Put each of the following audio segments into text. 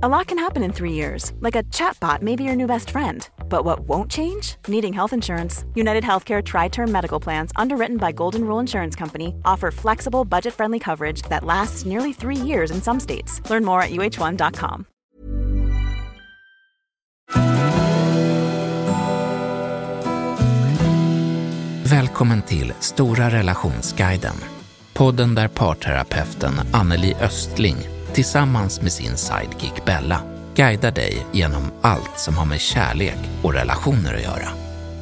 A lot can happen in three years, like a chatbot may be your new best friend. But what won't change? Needing health insurance. United Healthcare Tri Term Medical Plans, underwritten by Golden Rule Insurance Company, offer flexible, budget friendly coverage that lasts nearly three years in some states. Learn more at uh1.com. Välkommen till Stora relationsguiden. Podden där parterapeuten Anneli Östling tillsammans med sin sidekick Bella guidar dig genom allt som har med kärlek och relationer att göra.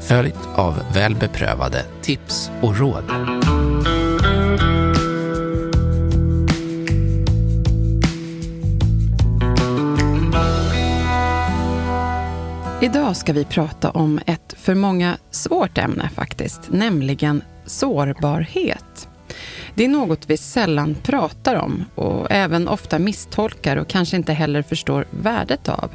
Följt av väl beprövade tips och råd. Idag ska vi prata om ett för många svårt ämne faktiskt, nämligen sårbarhet. Det är något vi sällan pratar om och även ofta misstolkar och kanske inte heller förstår värdet av.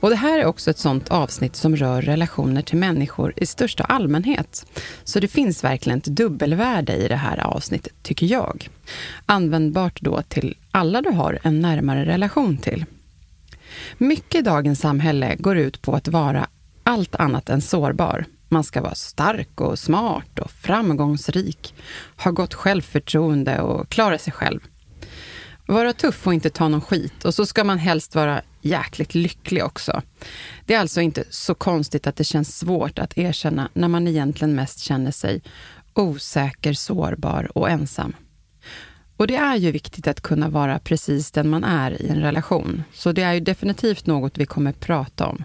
Och det här är också ett sånt avsnitt som rör relationer till människor i största allmänhet. Så det finns verkligen ett dubbelvärde i det här avsnittet, tycker jag. Användbart då till alla du har en närmare relation till. Mycket i dagens samhälle går ut på att vara allt annat än sårbar. Man ska vara stark och smart och framgångsrik, ha gott självförtroende och klara sig själv. Vara tuff och inte ta någon skit och så ska man helst vara jäkligt lycklig också. Det är alltså inte så konstigt att det känns svårt att erkänna när man egentligen mest känner sig osäker, sårbar och ensam. Och det är ju viktigt att kunna vara precis den man är i en relation, så det är ju definitivt något vi kommer prata om.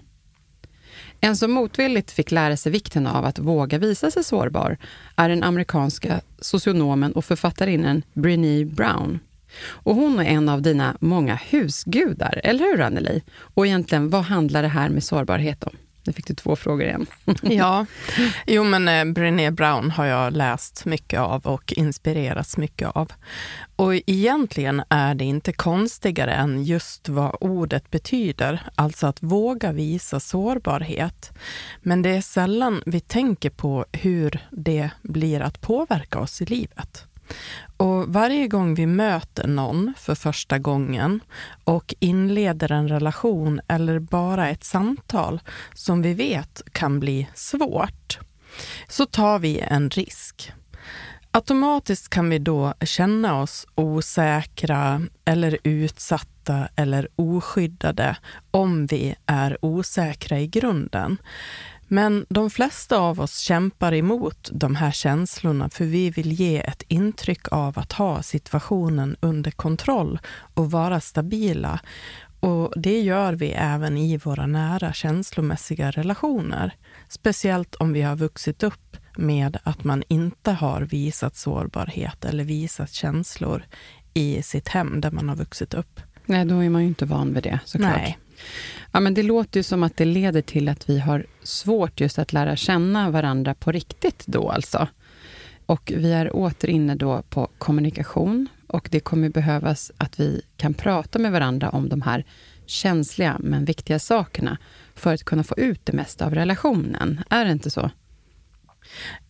En som motvilligt fick lära sig vikten av att våga visa sig sårbar är den amerikanska socionomen och författarinnan Brené Brown. Och hon är en av dina många husgudar, eller hur Anneli? Och egentligen, vad handlar det här med sårbarhet om? Nu fick du två frågor igen. ja, jo men eh, Brené Brown har jag läst mycket av och inspirerats mycket av. Och egentligen är det inte konstigare än just vad ordet betyder, alltså att våga visa sårbarhet. Men det är sällan vi tänker på hur det blir att påverka oss i livet. Och varje gång vi möter någon för första gången och inleder en relation eller bara ett samtal som vi vet kan bli svårt, så tar vi en risk. Automatiskt kan vi då känna oss osäkra eller utsatta eller oskyddade om vi är osäkra i grunden. Men de flesta av oss kämpar emot de här känslorna för vi vill ge ett intryck av att ha situationen under kontroll och vara stabila. Och det gör vi även i våra nära känslomässiga relationer. Speciellt om vi har vuxit upp med att man inte har visat sårbarhet eller visat känslor i sitt hem där man har vuxit upp. Nej, då är man ju inte van vid det såklart. Nej. Ja, men det låter ju som att det leder till att vi har svårt just att lära känna varandra på riktigt då alltså. Och vi är åter inne då på kommunikation och det kommer behövas att vi kan prata med varandra om de här känsliga men viktiga sakerna för att kunna få ut det mesta av relationen. Är det inte så?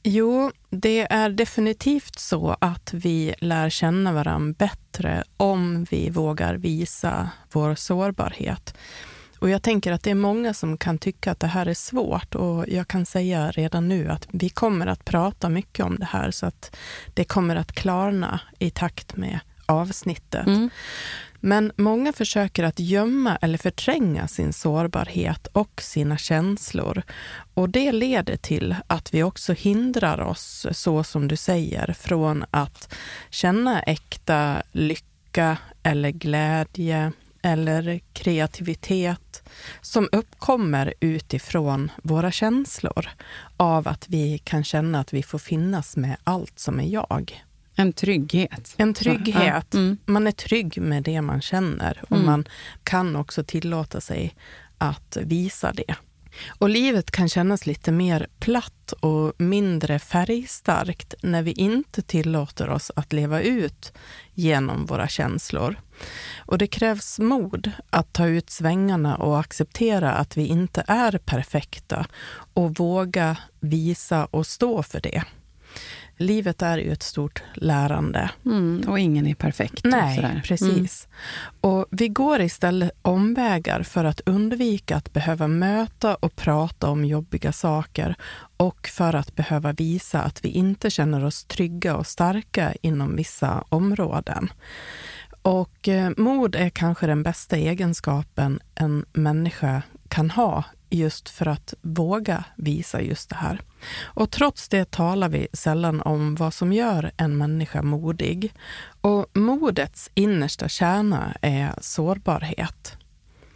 Jo, det är definitivt så att vi lär känna varandra bättre om vi vågar visa vår sårbarhet. Och jag tänker att det är många som kan tycka att det här är svårt och jag kan säga redan nu att vi kommer att prata mycket om det här så att det kommer att klarna i takt med avsnittet. Mm. Men många försöker att gömma eller förtränga sin sårbarhet och sina känslor. Och det leder till att vi också hindrar oss, så som du säger, från att känna äkta lycka eller glädje eller kreativitet som uppkommer utifrån våra känslor av att vi kan känna att vi får finnas med allt som är jag. En trygghet. En trygghet. Ja. Mm. Man är trygg med det man känner och mm. man kan också tillåta sig att visa det. Och livet kan kännas lite mer platt och mindre färgstarkt när vi inte tillåter oss att leva ut genom våra känslor. Och det krävs mod att ta ut svängarna och acceptera att vi inte är perfekta och våga visa och stå för det. Livet är ju ett stort lärande. Mm, och ingen är perfekt. Nej, precis. Mm. Och vi går istället omvägar för att undvika att behöva möta och prata om jobbiga saker och för att behöva visa att vi inte känner oss trygga och starka inom vissa områden. Och eh, mod är kanske den bästa egenskapen en människa kan ha just för att våga visa just det här. Och trots det talar vi sällan om vad som gör en människa modig. Och modets innersta kärna är sårbarhet.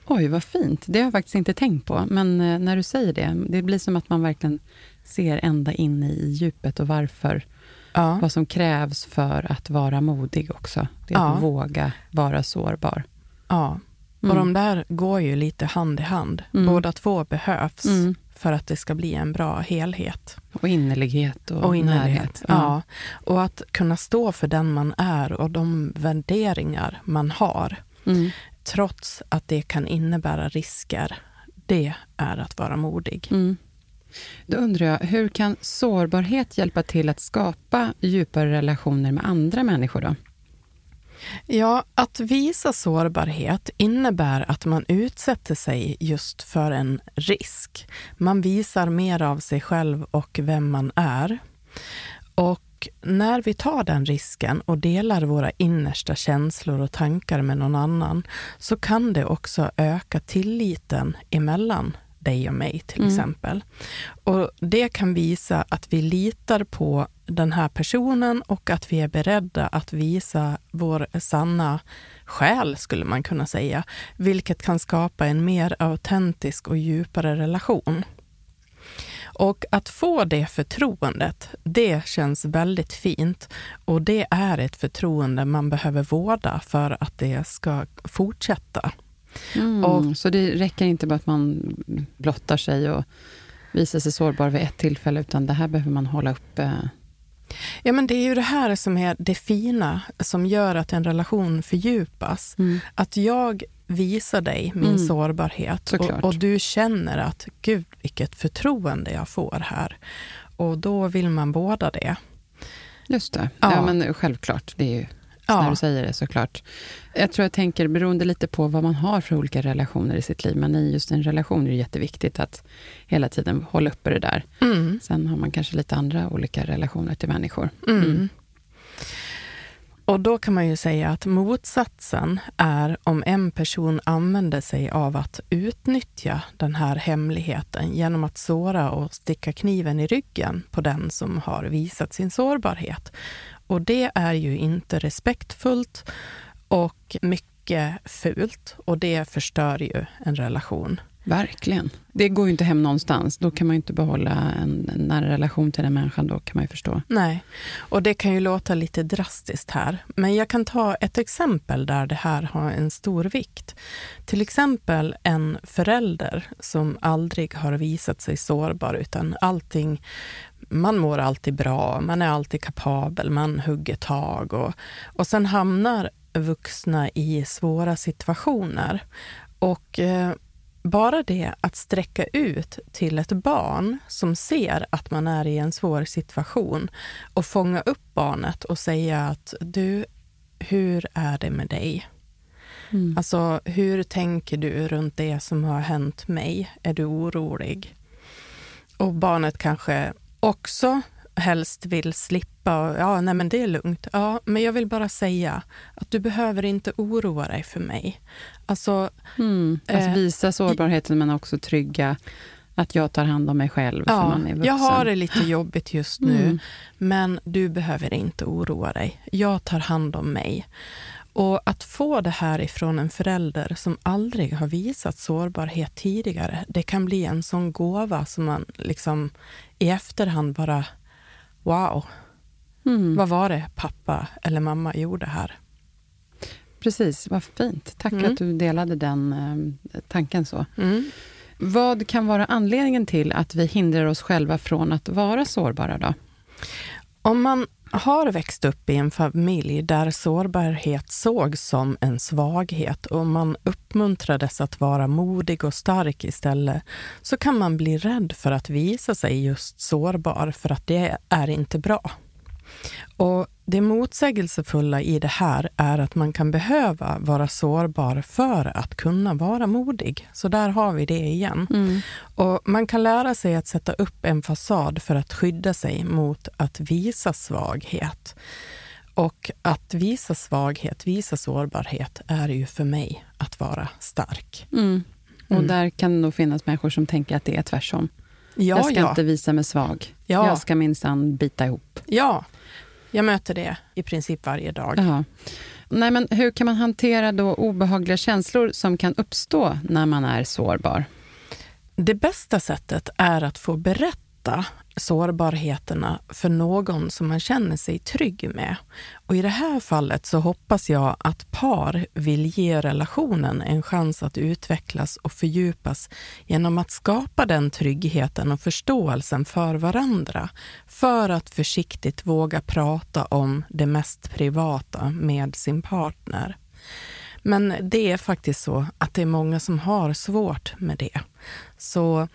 Oj, vad fint. Det har jag faktiskt inte tänkt på. Men eh, när du säger det, det blir som att man verkligen ser ända in i djupet och varför. Ja. Vad som krävs för att vara modig också. Det är ja. att våga vara sårbar. Ja, Mm. Och de där går ju lite hand i hand. Mm. Båda två behövs mm. för att det ska bli en bra helhet. Och innerlighet och, och innerlighet. närhet. Ja. ja. Och att kunna stå för den man är och de värderingar man har. Mm. Trots att det kan innebära risker. Det är att vara modig. Mm. Då undrar jag, hur kan sårbarhet hjälpa till att skapa djupare relationer med andra människor? då? Ja, att visa sårbarhet innebär att man utsätter sig just för en risk. Man visar mer av sig själv och vem man är. Och när vi tar den risken och delar våra innersta känslor och tankar med någon annan så kan det också öka tilliten emellan dig och mig till mm. exempel. Och Det kan visa att vi litar på den här personen och att vi är beredda att visa vår sanna själ, skulle man kunna säga, vilket kan skapa en mer autentisk och djupare relation. Och att få det förtroendet, det känns väldigt fint. Och det är ett förtroende man behöver vårda för att det ska fortsätta. Mm, och, så det räcker inte bara att man blottar sig och visar sig sårbar vid ett tillfälle, utan det här behöver man hålla uppe Ja, men det är ju det här som är det fina, som gör att en relation fördjupas. Mm. Att jag visar dig min mm. sårbarhet och, och, du känner att gud, vilket förtroende jag får här. Och då vill man båda det. Just det. Ja, ja men självklart. Det är ju ja. när du säger det såklart. Jag tror jag tänker, beroende lite på vad man har för olika relationer i sitt liv, men i just en relation är det jätteviktigt att hela tiden hålla uppe det där. Mm. Sen har man kanske lite andra olika relationer till människor. Mm. Mm. Och då kan man ju säga att motsatsen är om en person använder sig av att utnyttja den här hemligheten genom att såra och sticka kniven i ryggen på den som har visat sin sårbarhet. Och det är ju inte respektfullt och mycket fult och det förstör ju en relation. Verkligen. Det går ju inte hem någonstans. Då kan man ju inte behålla en, en nära relation till den människan. Då kan man ju förstå. Nej, och det kan ju låta lite drastiskt här. Men jag kan ta ett exempel där det här har en stor vikt. Till exempel en förälder som aldrig har visat sig sårbar, utan allting man mår alltid bra, man är alltid kapabel, man hugger tag och, och sen hamnar vuxna i svåra situationer. Och eh, bara det att sträcka ut till ett barn som ser att man är i en svår situation och fånga upp barnet och säga att du, hur är det med dig? Mm. Alltså, hur tänker du runt det som har hänt mig? Är du orolig? Och barnet kanske också helst vill slippa. Ja, nej men det är lugnt. Ja, men jag vill bara säga att du behöver inte oroa dig för mig. Alltså, mm, alltså visa sårbarheten men också trygga att jag tar hand om mig själv. Ja, jag har det lite jobbigt just nu, mm. men du behöver inte oroa dig. Jag tar hand om mig. Och att få det här ifrån en förälder som aldrig har visat sårbarhet tidigare, det kan bli en sån gåva som man liksom i efterhand bara, wow, mm. vad var det pappa eller mamma gjorde här? Precis, vad fint. Tack mm. att du delade den eh, tanken så. Mm. Vad kan vara anledningen till att vi hindrar oss själva från att vara sårbara då? Om man har växt upp i en familj där sårbarhet sågs som en svaghet och man uppmuntrades att vara modig och stark istället, så kan man bli rädd för att visa sig just sårbar, för att det är inte bra. Och det motsägelsefulla i det här är att man kan behöva vara sårbar för att kunna vara modig. Så där har vi det igen. Mm. Och man kan lära sig att sätta upp en fasad för att skydda sig mot att visa svaghet. Och att visa svaghet, visa sårbarhet, är ju för mig att vara stark. Mm. Och Mm. där kan det nog finnas människor som tänker att det är tvärtom. Ja, jag ska ja. inte visa mig svag. Ja. Jag ska minsann bita ihop. ja, jag möter det i princip varje dag. Jaha. Nej, men hur kan man hantera då obehagliga känslor som kan uppstå när man är sårbar? Det bästa sättet är att få berätta sårbarheterna för någon som man känner sig trygg med. Och I det här fallet så hoppas jag att par vill ge relationen en chans att utvecklas och fördjupas genom att skapa den tryggheten och förståelsen för varandra för att försiktigt våga prata om det mest privata med sin partner. Men det är faktiskt så att det är många som har svårt med det. Så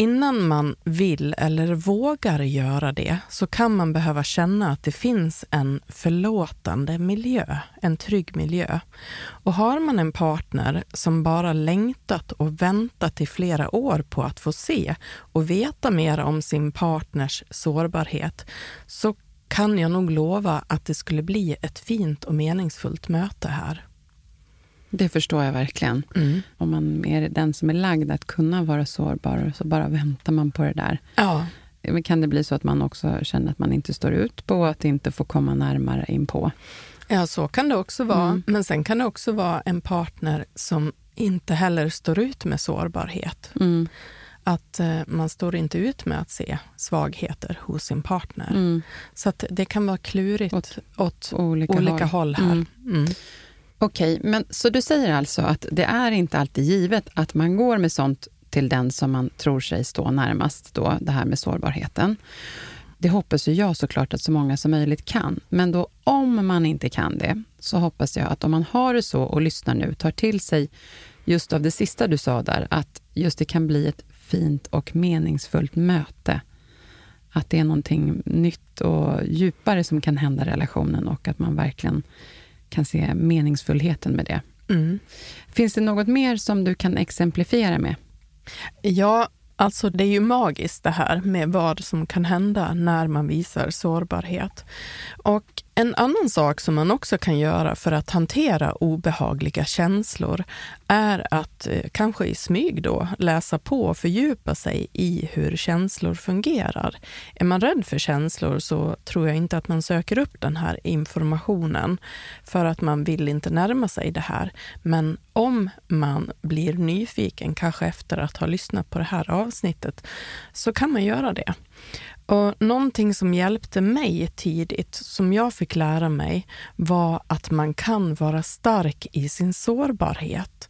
innan man vill eller vågar göra det så kan man behöva känna att det finns en förlåtande miljö, en trygg miljö. Och har man en partner som bara längtat och väntat i flera år på att få se och veta mer om sin partners sårbarhet så kan jag nog lova att det skulle bli ett fint och meningsfullt möte här. Det förstår jag verkligen. Mm. Om man är den som är lagd att kunna vara sårbar, så bara väntar man på det där. Ja, Men Kan det bli så att man också känner att man inte står ut på att inte få komma närmare in på? Ja, så kan det också vara. Mm. Men sen kan det också vara en partner som inte heller står ut med sårbarhet. Mm. Att eh, man står inte ut med att se svagheter hos sin partner. Mm. Så det kan vara klurigt åt, Åt olika, olika håll. håll, här. Okej, okay, Okej, men så du säger alltså att det är inte alltid givet att man går med sånt till den som man tror sig stå närmast, då, det här med sårbarheten. Det hoppas ju jag såklart att så många som möjligt kan. Men då om man inte kan det, så hoppas jag att om man har det så och lyssnar nu, tar till sig just av det sista du sa där, att just det kan bli ett fint och meningsfullt möte. Att det är någonting nytt och djupare som kan hända i relationen och att man verkligen kan se meningsfullheten med det. Mm. Finns det något mer som du kan exemplifiera med? Ja, alltså det är ju magiskt det här med vad som kan hända när man visar sårbarhet. Och en annan sak som man också kan göra för att hantera obehagliga känslor är att eh, kanske i smyg då läsa på och fördjupa sig i hur känslor fungerar. Är man rädd för känslor så tror jag inte att man söker upp den här informationen för att man vill inte närma sig det här. Men om man blir nyfiken, kanske efter att ha lyssnat på det här avsnittet, så kan man göra det. Och någonting som hjälpte mig tidigt, som jag fick lära mig, var att man kan vara stark i sin sårbarhet.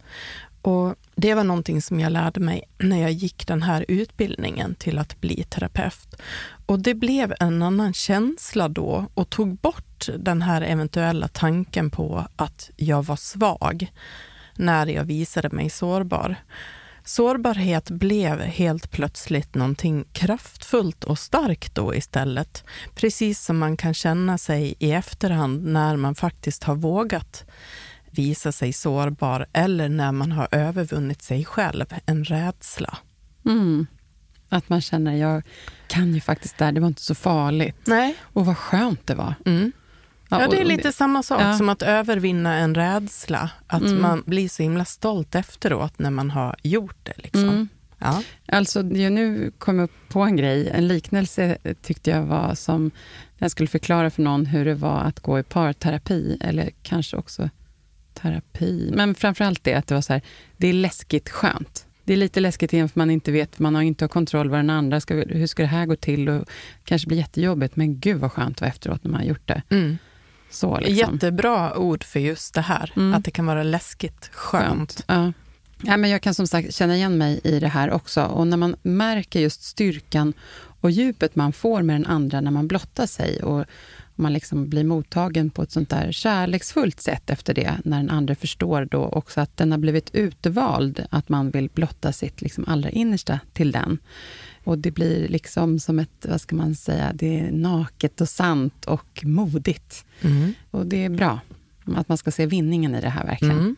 Och Det var någonting som jag lärde mig när jag gick den här utbildningen till att bli terapeut. Och Det blev en annan känsla då och tog bort den här eventuella tanken på att jag var svag när jag visade mig sårbar. Sårbarhet blev helt plötsligt någonting kraftfullt och starkt då istället. Precis som man kan känna sig i efterhand när man faktiskt har vågat visa sig sårbar eller när man har övervunnit sig själv, en rädsla. Mm. Att man känner, jag kan ju faktiskt det här, det var inte så farligt. Nej. Och vad skönt det var. Mm. Ja, det är lite samma sak Ja. som att övervinna en rädsla. Att Mm. man blir så himla stolt efteråt när man har gjort det. Liksom. Mm. Ja. Alltså, jag nu kom jag upp på en grej. En liknelse tyckte jag var som, när jag skulle förklara för någon hur det var att gå i parterapi, eller kanske också terapi. Men framförallt det att det var så här, det är läskigt skönt. Det är lite läskigt igen för man inte vet, man har inte kontroll vad den andra ska, hur ska det här gå till och kanske blir jättejobbigt, men gud vad skönt det var efteråt när man har gjort det. Mm. Så liksom. Jättebra ord för just det här, Mm. att det kan vara läskigt skönt. Ja. Ja, men jag kan som sagt känna igen mig i det här också. Och när man märker just styrkan och djupet man får med den andra när man blottar sig och man liksom blir mottagen på ett sånt där kärleksfullt sätt efter det, när den andra förstår då också att den har blivit utvald, att man vill blotta sitt liksom allra innersta till den. Och det blir liksom som ett, vad ska man säga, det är naket och sant och modigt. Mm. Och det är bra att man ska se vinningen i det här verkligen. Mm.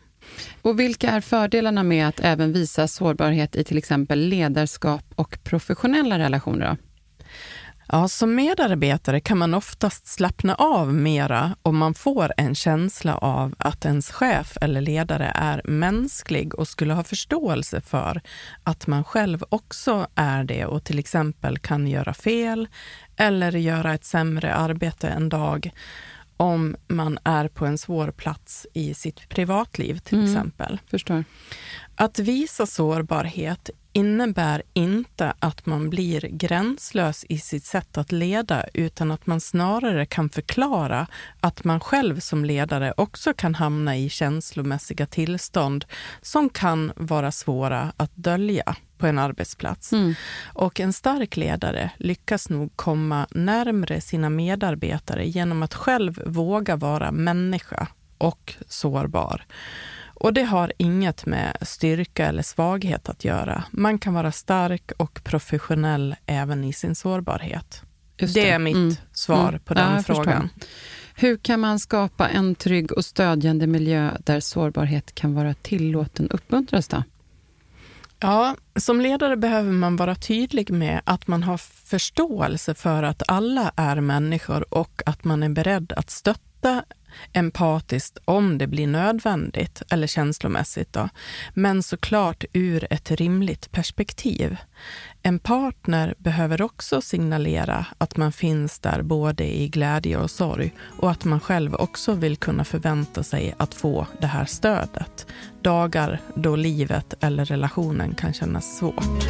Och vilka är fördelarna med att även visa sårbarhet i till exempel ledarskap och professionella relationer? Då? Ja, som medarbetare kan man oftast slappna av mera om man får en känsla av att ens chef eller ledare är mänsklig och skulle ha förståelse för att man själv också är det och till exempel kan göra fel eller göra ett sämre arbete en dag om man är på en svår plats i sitt privatliv till Mm. exempel. Förstår. Att visa sårbarhet innebär inte att man blir gränslös i sitt sätt att leda, utan att man snarare kan förklara att man själv som ledare också kan hamna i känslomässiga tillstånd som kan vara svåra att dölja på en arbetsplats. Mm. Och en stark ledare lyckas nog komma närmre sina medarbetare genom att själv våga vara människa och sårbar. Och det har inget med styrka eller svaghet att göra. Man kan vara stark och professionell även i sin sårbarhet. Just det. är mitt Mm. svar Mm. på den Ja, förstår. frågan. Hur kan man skapa en trygg och stödjande miljö där sårbarhet kan vara tillåten och uppmuntras? Då? Ja, som ledare behöver man vara tydlig med att man har förståelse för att alla är människor och att man är beredd att stötta empatiskt om det blir nödvändigt eller känslomässigt. Då. Men såklart ur ett rimligt perspektiv. En partner behöver också signalera att man finns där både i glädje och sorg och att man själv också vill kunna förvänta sig att få det här stödet. Dagar då livet eller relationen kan kännas svårt.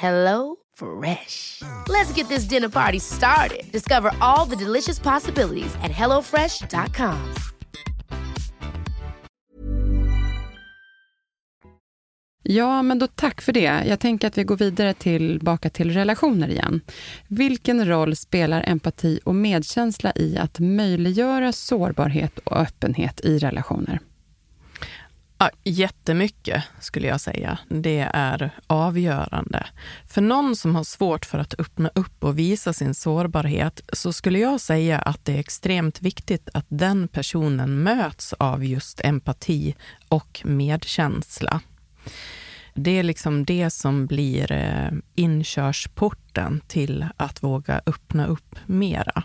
Hello Fresh. Let's get this dinner party started. Discover all the delicious possibilities at hellofresh.com. Ja, men då tack för det. Jag tänker att vi går vidare tillbaka till relationer igen. Vilken roll spelar empati och medkänsla i att möjliggöra sårbarhet och öppenhet i relationer? Ja, jättemycket skulle jag säga. Det är avgörande. För någon som har svårt för att öppna upp och visa sin sårbarhet så skulle jag säga att det är extremt viktigt att den personen möts av just empati och medkänsla. Det är liksom det som blir eh, inkörsporten till att våga öppna upp mera.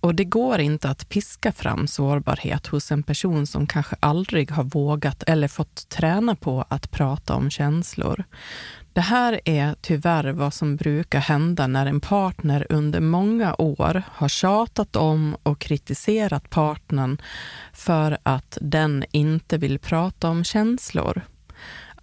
Och det går inte att piska fram sårbarhet hos en person som kanske aldrig har vågat eller fått träna på att prata om känslor. Det här är tyvärr vad som brukar hända när en partner under många år har tjatat om och kritiserat partnern för att den inte vill prata om känslor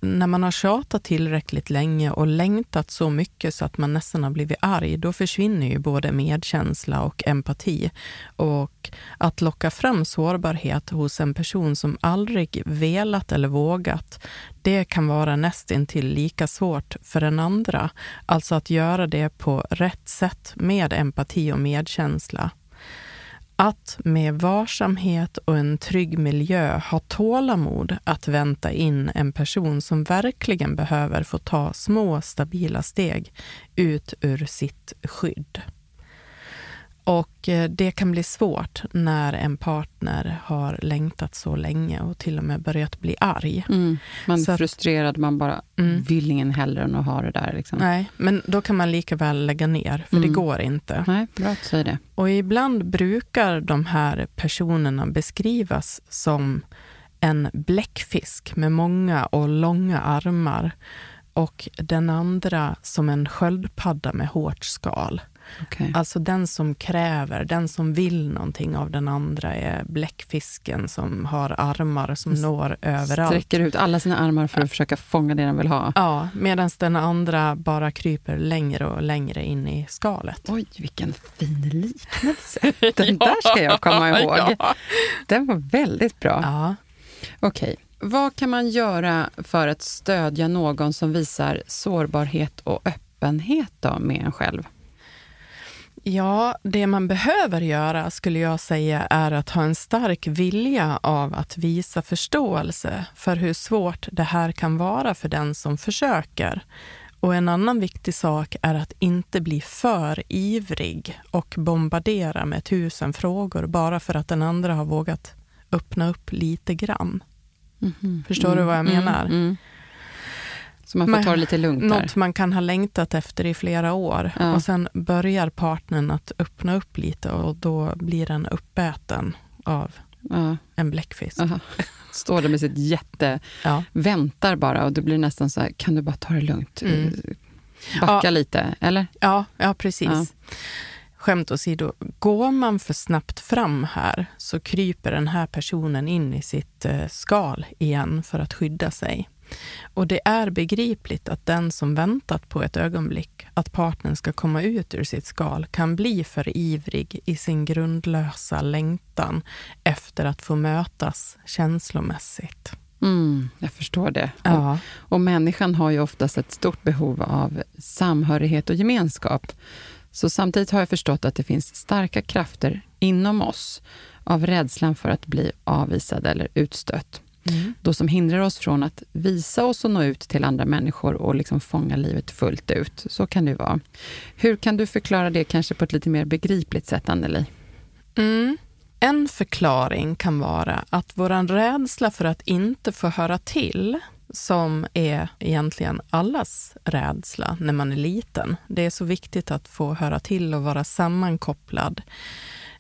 när man har tjatat tillräckligt länge och längtat så mycket så att man nästan har blivit arg, då försvinner ju både medkänsla och empati. Och att locka fram sårbarhet hos en person som aldrig velat eller vågat, det kan vara nästintill lika svårt för den andra. Alltså att göra det på rätt sätt med empati och medkänsla. Att med varsamhet och en trygg miljö ha tålamod att vänta in en person som verkligen behöver få ta små stabila steg ut ur sitt skydd. Och eh, det kan bli svårt när en partner har längtat så länge och till och med börjat bli arg. Mm. Man är att- frustrerad, man bara Mm. vill ingen hellre än att ha det där. Liksom. Nej, men då kan man lika väl lägga ner, för det Mm. går inte. Nej, bra att säger det. Och ibland brukar de här personerna beskrivas som en bläckfisk med många och långa armar och den andra som en sköldpadda med hårt skal. Okej. Alltså den som kräver, den som vill någonting av den andra är bläckfisken som har armar som når överallt. Sträcker ut alla sina armar för att försöka fånga det den vill ha. Ja, medan den andra bara kryper längre och längre in i skalet. Oj, vilken fin liknelse. Den där ska jag komma ihåg. Ja. Den var väldigt bra. Ja. Okej. Vad kan man göra för att stödja någon som visar sårbarhet och öppenhet då med en själv? Ja, det man behöver göra skulle jag säga är att ha en stark vilja av att visa förståelse för hur svårt det här kan vara för den som försöker. Och en annan viktig sak är att inte bli för ivrig och bombardera med tusen frågor bara för att den andra har vågat öppna upp lite grann. Förstår du vad jag menar? Mm, mm. Så man får Men ta det lite lugnt där. Något man kan ha längtat efter i flera år. Ja. Och sen börjar partnern att öppna upp lite och då blir den uppäten av Ja, en bläckfisk. aha. Står där med sitt jätte... Ja. Väntar bara och det blir nästan så här, kan du bara ta det lugnt? Mm. Backa Ja. lite, eller? Ja, ja, precis. Skämt åsido, går man för snabbt fram här så kryper den här personen in i sitt eh, skal igen för att skydda sig. Och det är begripligt att den som väntat på ett ögonblick att partnern ska komma ut ur sitt skal kan bli för ivrig i sin grundlösa längtan efter att få mötas känslomässigt. Mm, jag förstår det. Och, Ja. och människan har ju oftast ett stort behov av samhörighet och gemenskap. Så samtidigt har jag förstått att det finns starka krafter inom oss av rädslan för att bli avvisad eller utstött. Mm. Då som hindrar oss från att visa oss och nå ut till andra människor och liksom fånga livet fullt ut. Så kan det vara. Hur kan du förklara det kanske på ett lite mer begripligt sätt, Anneli? Mm. En förklaring kan vara att vår rädsla för att inte få höra till, som är egentligen allas rädsla när man är liten. Det är så viktigt att få höra till och vara sammankopplad.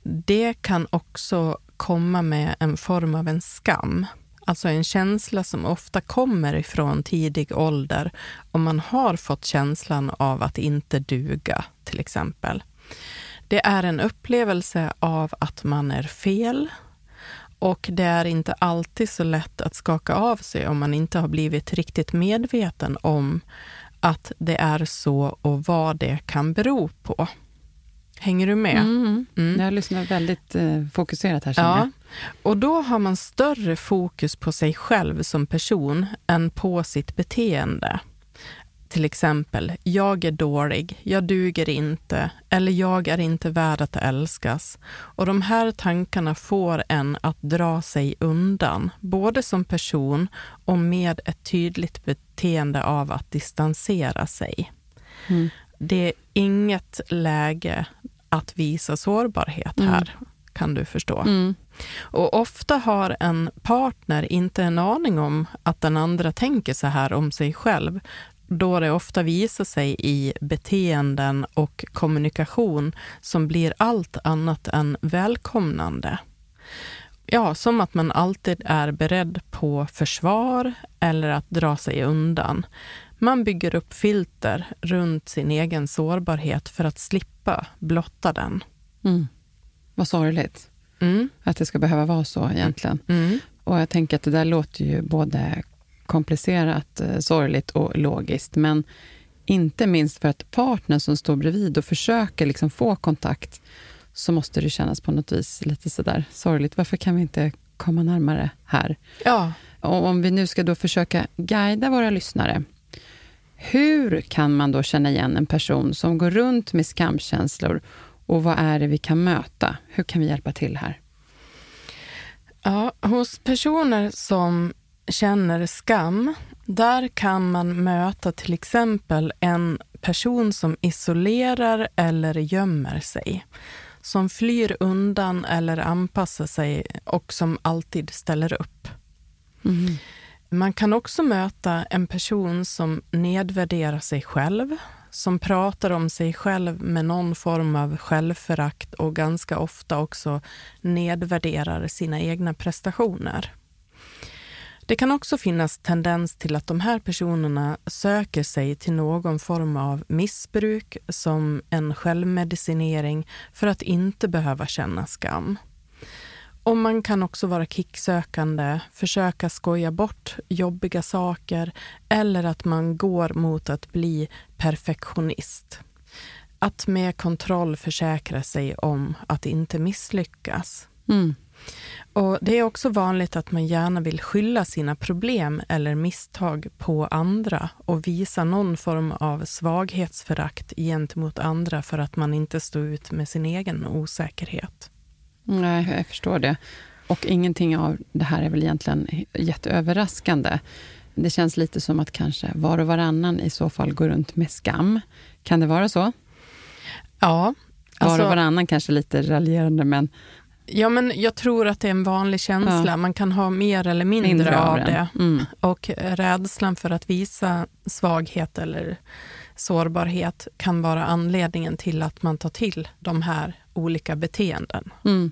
Det kan också komma med en form av en skam. Alltså en känsla som ofta kommer ifrån tidig ålder om man har fått känslan av att inte duga, till exempel. Det är en upplevelse av att man är fel och det är inte alltid så lätt att skaka av sig om man inte har blivit riktigt medveten om att det är så och vad det kan bero på. Hänger du med? Mm. Mm. Jag lyssnar väldigt eh, fokuserat här, Ja. Och då har man större fokus på sig själv som person än på sitt beteende. Till exempel, jag är dålig, jag duger inte, eller jag är inte värd att älskas. Och de här tankarna får en att dra sig undan, både som person och med ett tydligt beteende av att distansera sig. Mm. Det är inget läge att visa sårbarhet här, kan du förstå. Mm. Och ofta har en partner inte en aning om att den andra tänker så här om sig själv, då det ofta visar sig i beteenden och kommunikation som blir allt annat än välkomnande. Ja, som att man alltid är beredd på försvar eller att dra sig undan. Man bygger upp filter runt sin egen sårbarhet för att slippa blotta den. Mm. Vad sorgligt Mm, att det ska behöva vara så egentligen. mm, Och jag tänker att det där låter ju både komplicerat, eh, sorgligt och logiskt. Men inte minst för att partnern som står bredvid och försöker liksom få kontakt, så måste det kännas på något vis lite sådär sorgligt. Varför kan vi inte komma närmare här? ja. Och om vi nu ska då försöka guida våra lyssnare, hur kan man då känna igen en person som går runt med skamkänslor och vad är det vi kan möta? Hur kan vi hjälpa till här? Ja, hos personer som känner skam, där kan man möta till exempel en person som isolerar eller gömmer sig. som flyr undan eller anpassar sig och som alltid ställer upp. Mm. Man kan också möta en person som nedvärderar sig själv, som pratar om sig själv med någon form av självförakt och ganska ofta också nedvärderar sina egna prestationer. Det kan också finnas tendens till att de här personerna söker sig till någon form av missbruk som en självmedicinering för att inte behöva känna skam. Och man kan också vara kicksökande, försöka skoja bort jobbiga saker eller att man går mot att bli perfektionist. Att med kontroll försäkra sig om att inte misslyckas. Mm. Och Det är också vanligt att man gärna vill skylla sina problem eller misstag på andra och visa någon form av svaghetsförakt gentemot andra för att man inte står ut med sin egen osäkerhet. Nej, jag förstår det. Och ingenting av det här är väl egentligen jätteöverraskande. Det känns lite som att kanske var och varannan i så fall går runt med skam. Kan det vara så? Ja. Var Alltså, och varannan kanske lite raljerande, men ja, men jag tror att det är en vanlig känsla. Ja. Man kan ha mer eller mindre, mindre av den. det. Mm. Och rädslan för att visa svaghet eller sårbarhet kan vara anledningen till att man tar till de här olika beteenden. Mm.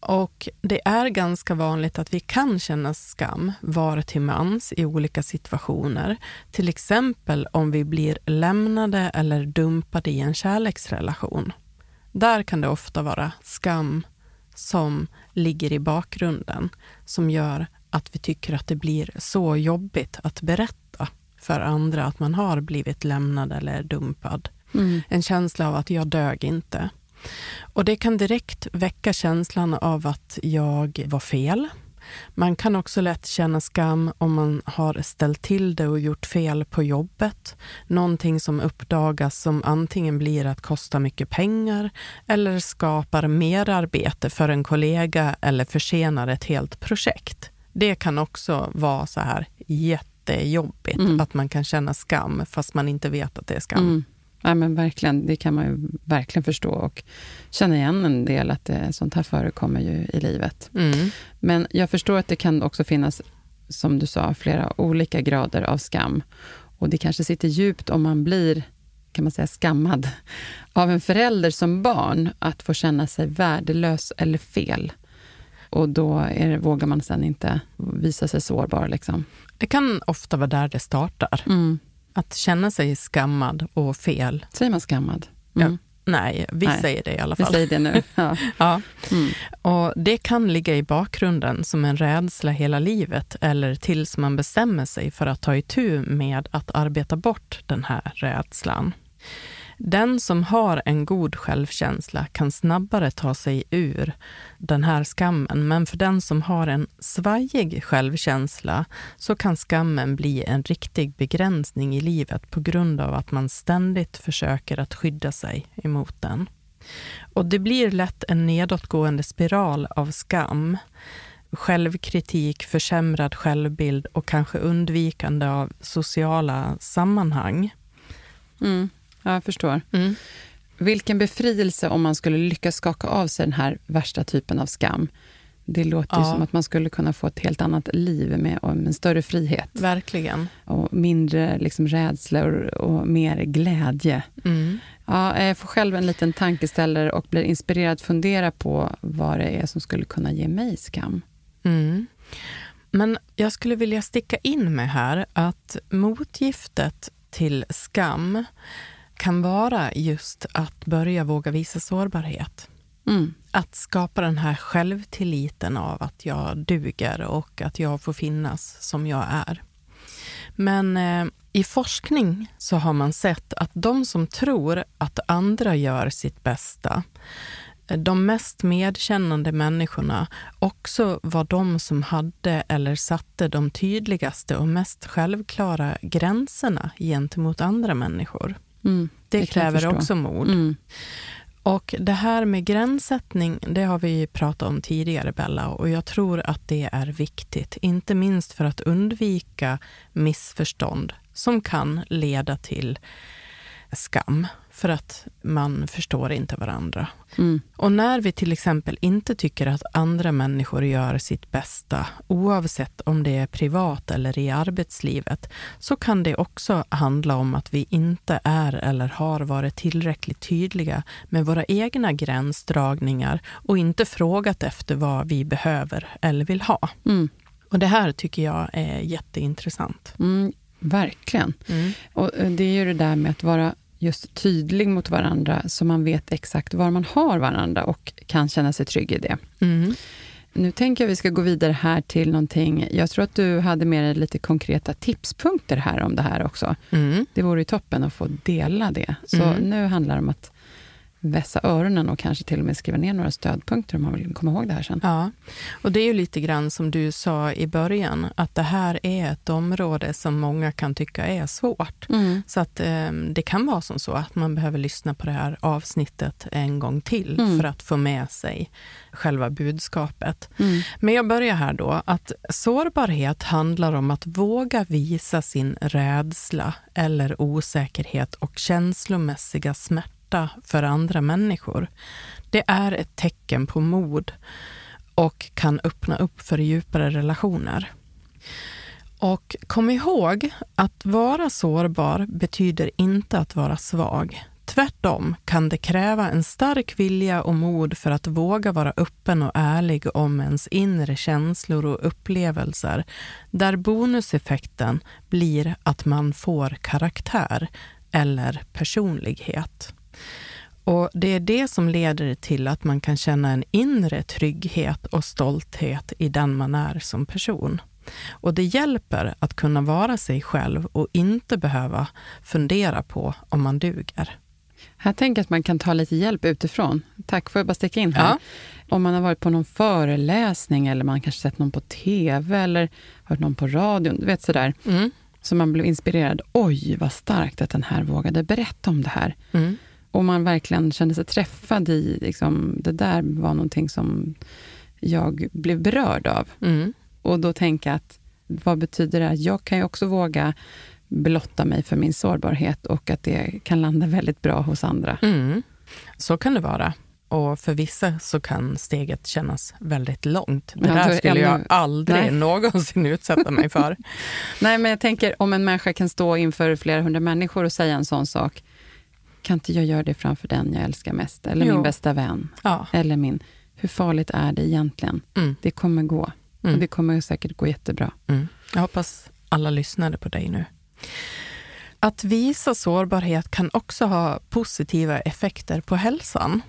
Och det är ganska vanligt att vi kan känna skam var till mans i olika situationer. Till exempel om vi blir lämnade eller dumpade i en kärleksrelation. Där kan det ofta vara skam som ligger i bakgrunden som gör att vi tycker att det blir så jobbigt att berätta för andra att man har blivit lämnad eller dumpad. Mm. En känsla av att jag dög inte. Och det kan direkt väcka känslan av att jag var fel. Man kan också lätt känna skam om man har ställt till det och gjort fel på jobbet. Någonting som uppdagas som antingen blir att kosta mycket pengar eller skapar mer arbete för en kollega eller försenar ett helt projekt. Det kan också vara så här jättejobbigt Mm. att man kan känna skam fast man inte vet att det är skam. Mm. Ja, men verkligen, det kan man ju verkligen förstå och känna igen en del att det, sånt här förekommer ju i livet. Mm. Men jag förstår att det kan också finnas, som du sa, flera olika grader av skam. Och det kanske sitter djupt om man blir, kan man säga, skammad av en förälder som barn, att få känna sig värdelös eller fel. Och då är vågar man sen inte visa sig sårbar. Liksom. Det kan ofta vara där det startar. Mm. Att känna sig skammad och fel. Säger man skammad? Mm. Ja. Nej, vi Nej, säger det i alla Vi fall. säger det nu. Ja. Ja. Mm. Och det kan ligga i bakgrunden som en rädsla hela livet eller tills man bestämmer sig för att ta itu med att arbeta bort den här rädslan. Den som har en god självkänsla kan snabbare ta sig ur den här skammen, men för den som har en svajig självkänsla så kan skammen bli en riktig begränsning i livet på grund av att man ständigt försöker att skydda sig emot den. Och det blir lätt en nedåtgående spiral av skam, självkritik, försämrad självbild och kanske undvikande av sociala sammanhang. Mm. Ja, jag förstår. Vilken befrielse om man skulle lyckas skaka av sig den här värsta typen av skam. Det låter Ja. som att man skulle kunna få ett helt annat liv med en större frihet. Verkligen. Och mindre liksom, rädslor och mer glädje. Mm. Ja, jag får själv en liten tankeställare och blir inspirerad att fundera på vad det är som skulle kunna ge mig skam. Mm. Men jag skulle vilja sticka in med här att motgiftet till skam kan vara just att börja våga visa sårbarhet. Mm. Att skapa den här självtilliten av att jag duger och att jag får finnas som jag är. Men eh, i forskning så har man sett att de som tror att andra gör sitt bästa, de mest medkännande människorna också var de som hade eller satte de tydligaste och mest självklara gränserna gentemot andra människor. Mm. Det, Det kräver också mod. Mm. Och det här med gränssättning, det har vi pratat om tidigare, Bella, och jag tror att det är viktigt. Inte minst för att undvika missförstånd som kan leda till skam för att man förstår inte varandra. Mm. Och när vi till exempel inte tycker att andra människor gör sitt bästa, oavsett om det är privat eller i arbetslivet, så kan det också handla om att vi inte är eller har varit tillräckligt tydliga med våra egna gränsdragningar och inte frågat efter vad vi behöver eller vill ha. Mm. Och det här tycker jag är jätteintressant. Mm, verkligen. Och eh, det är ju det där med att vara just tydlig mot varandra, så man vet exakt var man har varandra och kan känna sig trygg i det. Mm. Nu tänker jag vi ska gå vidare här till någonting. Jag tror att du hade med dig lite konkreta tipspunkter här om det här också. Mm. Det vore ju toppen att få dela det. Så Mm. nu handlar det om att vässa öronen och kanske till och med skriva ner några stödpunkter om man vill komma ihåg det här sen. Ja, och det är ju lite grann som du sa i början, att det här är ett område som många kan tycka är svårt. Mm. Så att eh, det kan vara som så att man behöver lyssna på det här avsnittet en gång till Mm. för att få med sig själva budskapet. Mm. Men jag börjar här då, att sårbarhet handlar om att våga visa sin rädsla eller osäkerhet och känslomässiga smärta för andra människor. Det är ett tecken på mod och kan öppna upp för djupare relationer. Och kom ihåg, att vara sårbar betyder inte att vara svag. Tvärtom kan det kräva en stark vilja och mod för att våga vara öppen och ärlig om ens inre känslor och upplevelser, där bonuseffekten blir att man får karaktär eller personlighet. Och Det är det som leder till att man kan känna en inre trygghet och stolthet i den man är som person. Och det hjälper att kunna vara sig själv och inte behöva fundera på om man duger. Här tänker jag att man kan ta lite hjälp utifrån. Tack, får jag bara sticka in här? Ja. Om man har varit på någon föreläsning eller man kanske sett någon på TV eller hört någon på radion. Du vet sådär. Mm. Så man blev inspirerad. Oj, vad starkt att den här vågade berätta om det här. Mm. Och man verkligen kände sig träffad i, liksom, det där var någonting som jag blev berörd av. Mm. Och då tänka att, vad betyder det? Jag kan ju också våga blotta mig för min sårbarhet och att det kan landa väldigt bra hos andra. Mm. Så kan det vara. Och för vissa så kan steget kännas väldigt långt. Det Ja, där skulle jag aldrig Nej. någonsin utsätta mig för. Nej, men jag tänker om en människa kan stå inför flera hundra människor och säga en sån sak. Kan inte jag göra det framför den jag älskar mest? Eller Jo. min bästa vän? Ja. Eller min... Hur farligt är det egentligen? Mm. Det kommer gå. Mm. Och det kommer säkert gå jättebra. Mm. Jag hoppas alla lyssnade på dig nu. Att visa sårbarhet kan också ha positiva effekter på hälsan.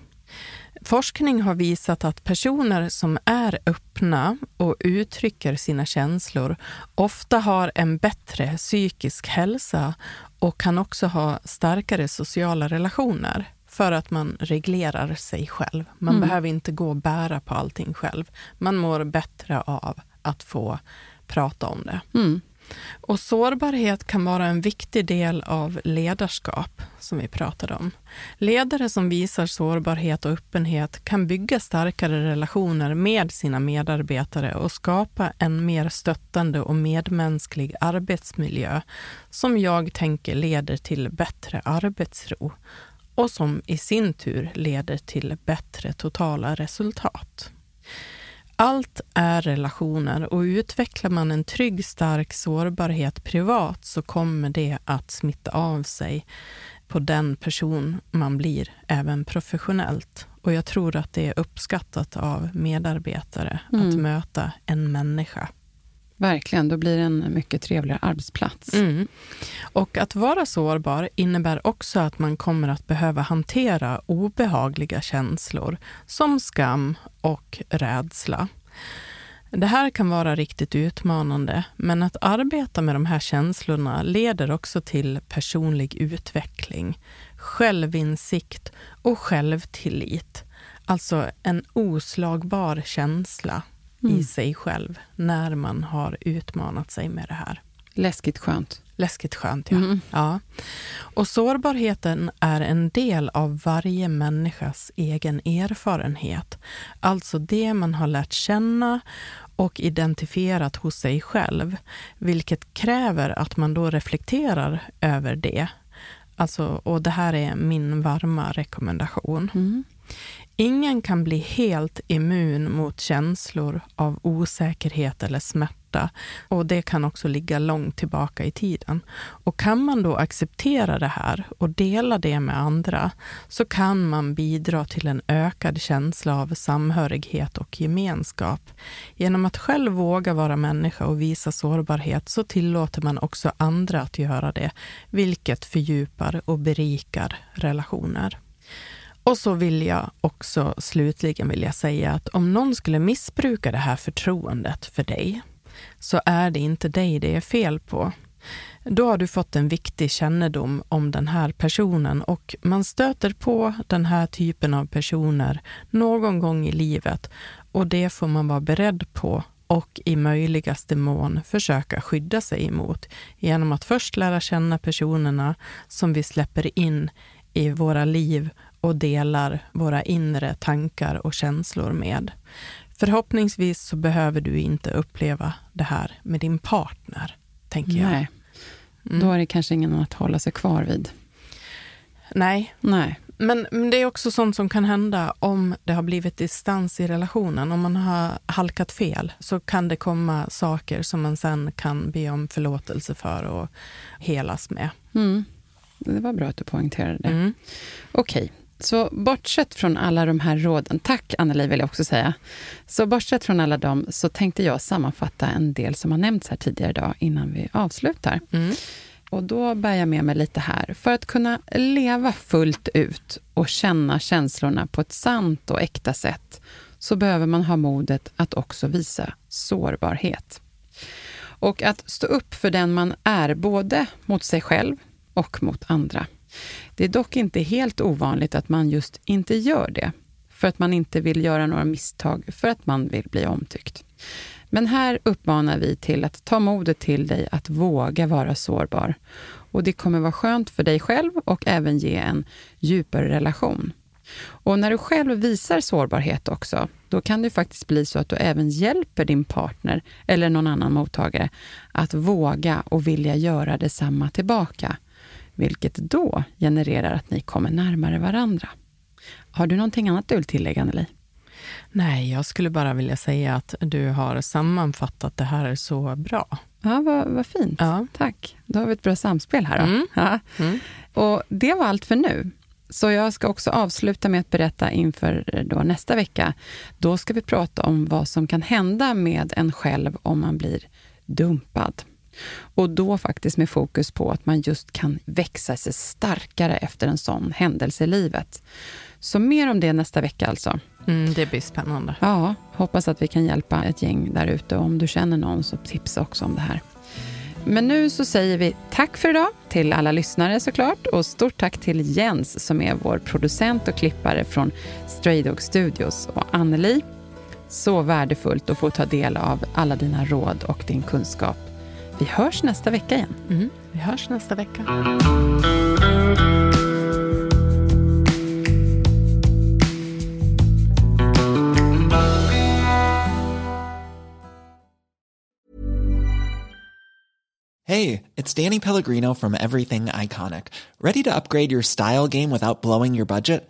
Forskning har visat att personer som är öppna och uttrycker sina känslor ofta har en bättre psykisk hälsa och kan också ha starkare sociala relationer för att man reglerar sig själv. Man Mm. behöver inte gå och bära på allting själv. Man mår bättre av att få prata om det. Mm. Och sårbarhet kan vara en viktig del av ledarskap, som vi pratade om. Ledare som visar sårbarhet och öppenhet kan bygga starkare relationer med sina medarbetare och skapa en mer stöttande och medmänsklig arbetsmiljö, som jag tänker leder till bättre arbetsro och som i sin tur leder till bättre totala resultat. Allt är relationer och utvecklar man en trygg, stark sårbarhet privat så kommer det att smitta av sig på den person man blir, även professionellt. Och jag tror att det är uppskattat av medarbetare att Mm. möta en människa. Verkligen, då blir det en mycket trevligare arbetsplats. Mm. Och att vara sårbar innebär också att man kommer att behöva hantera obehagliga känslor som skam och rädsla. Det här kan vara riktigt utmanande, men att arbeta med de här känslorna leder också till personlig utveckling, självinsikt och självtillit. Alltså en oslagbar känsla Mm. i sig själv när man har utmanat sig med det här. Läskigt skönt. Läskigt skönt, ja. Mm. ja. Och sårbarheten är en del av varje människas egen erfarenhet. Alltså det man har lärt känna och identifierat hos sig själv, vilket kräver att man då reflekterar över det. alltså, och det här är min varma rekommendation. Mm. Ingen kan bli helt immun mot känslor av osäkerhet eller smärta och det kan också ligga långt tillbaka i tiden. Och kan man då acceptera det här och dela det med andra så kan man bidra till en ökad känsla av samhörighet och gemenskap. Genom att själv våga vara människa och visa sårbarhet så tillåter man också andra att göra det, vilket fördjupar och berikar relationer. Och så vill jag också slutligen vilja säga att om någon skulle missbruka det här förtroendet för dig, så är det inte dig det är fel på. Då har du fått en viktig kännedom om den här personen och man stöter på den här typen av personer någon gång i livet och det får man vara beredd på och i möjligaste mån försöka skydda sig emot genom att först lära känna personerna som vi släpper in i våra liv och delar våra inre tankar och känslor med. Förhoppningsvis så behöver du inte uppleva det här med din partner, tänker jag. Nej, mm. då är det kanske ingen att hålla sig kvar vid. Nej. Nej. Men, men, det är också sånt som kan hända om det har blivit distans i relationen. Om man har halkat fel så kan det komma saker som man sen kan be om förlåtelse för och helas med. Mm. Det var bra att du poängterade det. Mm. Okej. Så bortsett från alla de här råden, tack Anneli vill jag också säga. Så bortsett från alla dem så tänkte jag sammanfatta en del som har nämnts här tidigare idag innan vi avslutar. Mm. Och då bär jag med mig lite här. För att kunna leva fullt ut och känna känslorna på ett sant och äkta sätt så behöver man ha modet att också visa sårbarhet. Och att stå upp för den man är, både mot sig själv och mot andra. Det är dock inte helt ovanligt att man just inte gör det, för att man inte vill göra några misstag, för att man vill bli omtyckt. Men här uppmanar vi till att ta modet till dig att våga vara sårbar. Och det kommer vara skönt för dig själv och även ge en djupare relation. Och när du själv visar sårbarhet också, då kan det faktiskt bli så att du även hjälper din partner eller någon annan mottagare att våga och vilja göra detsamma tillbaka vilket då genererar att ni kommer närmare varandra. Har du någonting annat du vill tillägga, Anneli? Nej, jag skulle bara vilja säga att du har sammanfattat det här så bra. Ja, vad, vad fint. Ja. Tack. Då har vi ett bra samspel här. Mm. Ja. Mm. Och det var allt för nu. Så jag ska också avsluta med att berätta inför då nästa vecka. Då ska vi prata om vad som kan hända med en själv om man blir dumpad. Och då faktiskt med fokus på att man just kan växa sig starkare efter en sån händelse i livet. Så mer om det nästa vecka alltså. Mm, det blir spännande. Ja, hoppas att vi kan hjälpa ett gäng där ute. Om du känner någon så tipsa också om det här. Men nu så säger vi tack för idag till alla lyssnare såklart och stort tack till Jens som är vår producent och klippare från Stray Dog Studios och Anneli. Så värdefullt att få ta del av alla dina råd och din kunskap. Vi hörs nästa vecka igen. Mm, vi hörs nästa vecka. Hey, it's Danny Pellegrino from Everything Iconic. Ready to upgrade your style game without blowing your budget?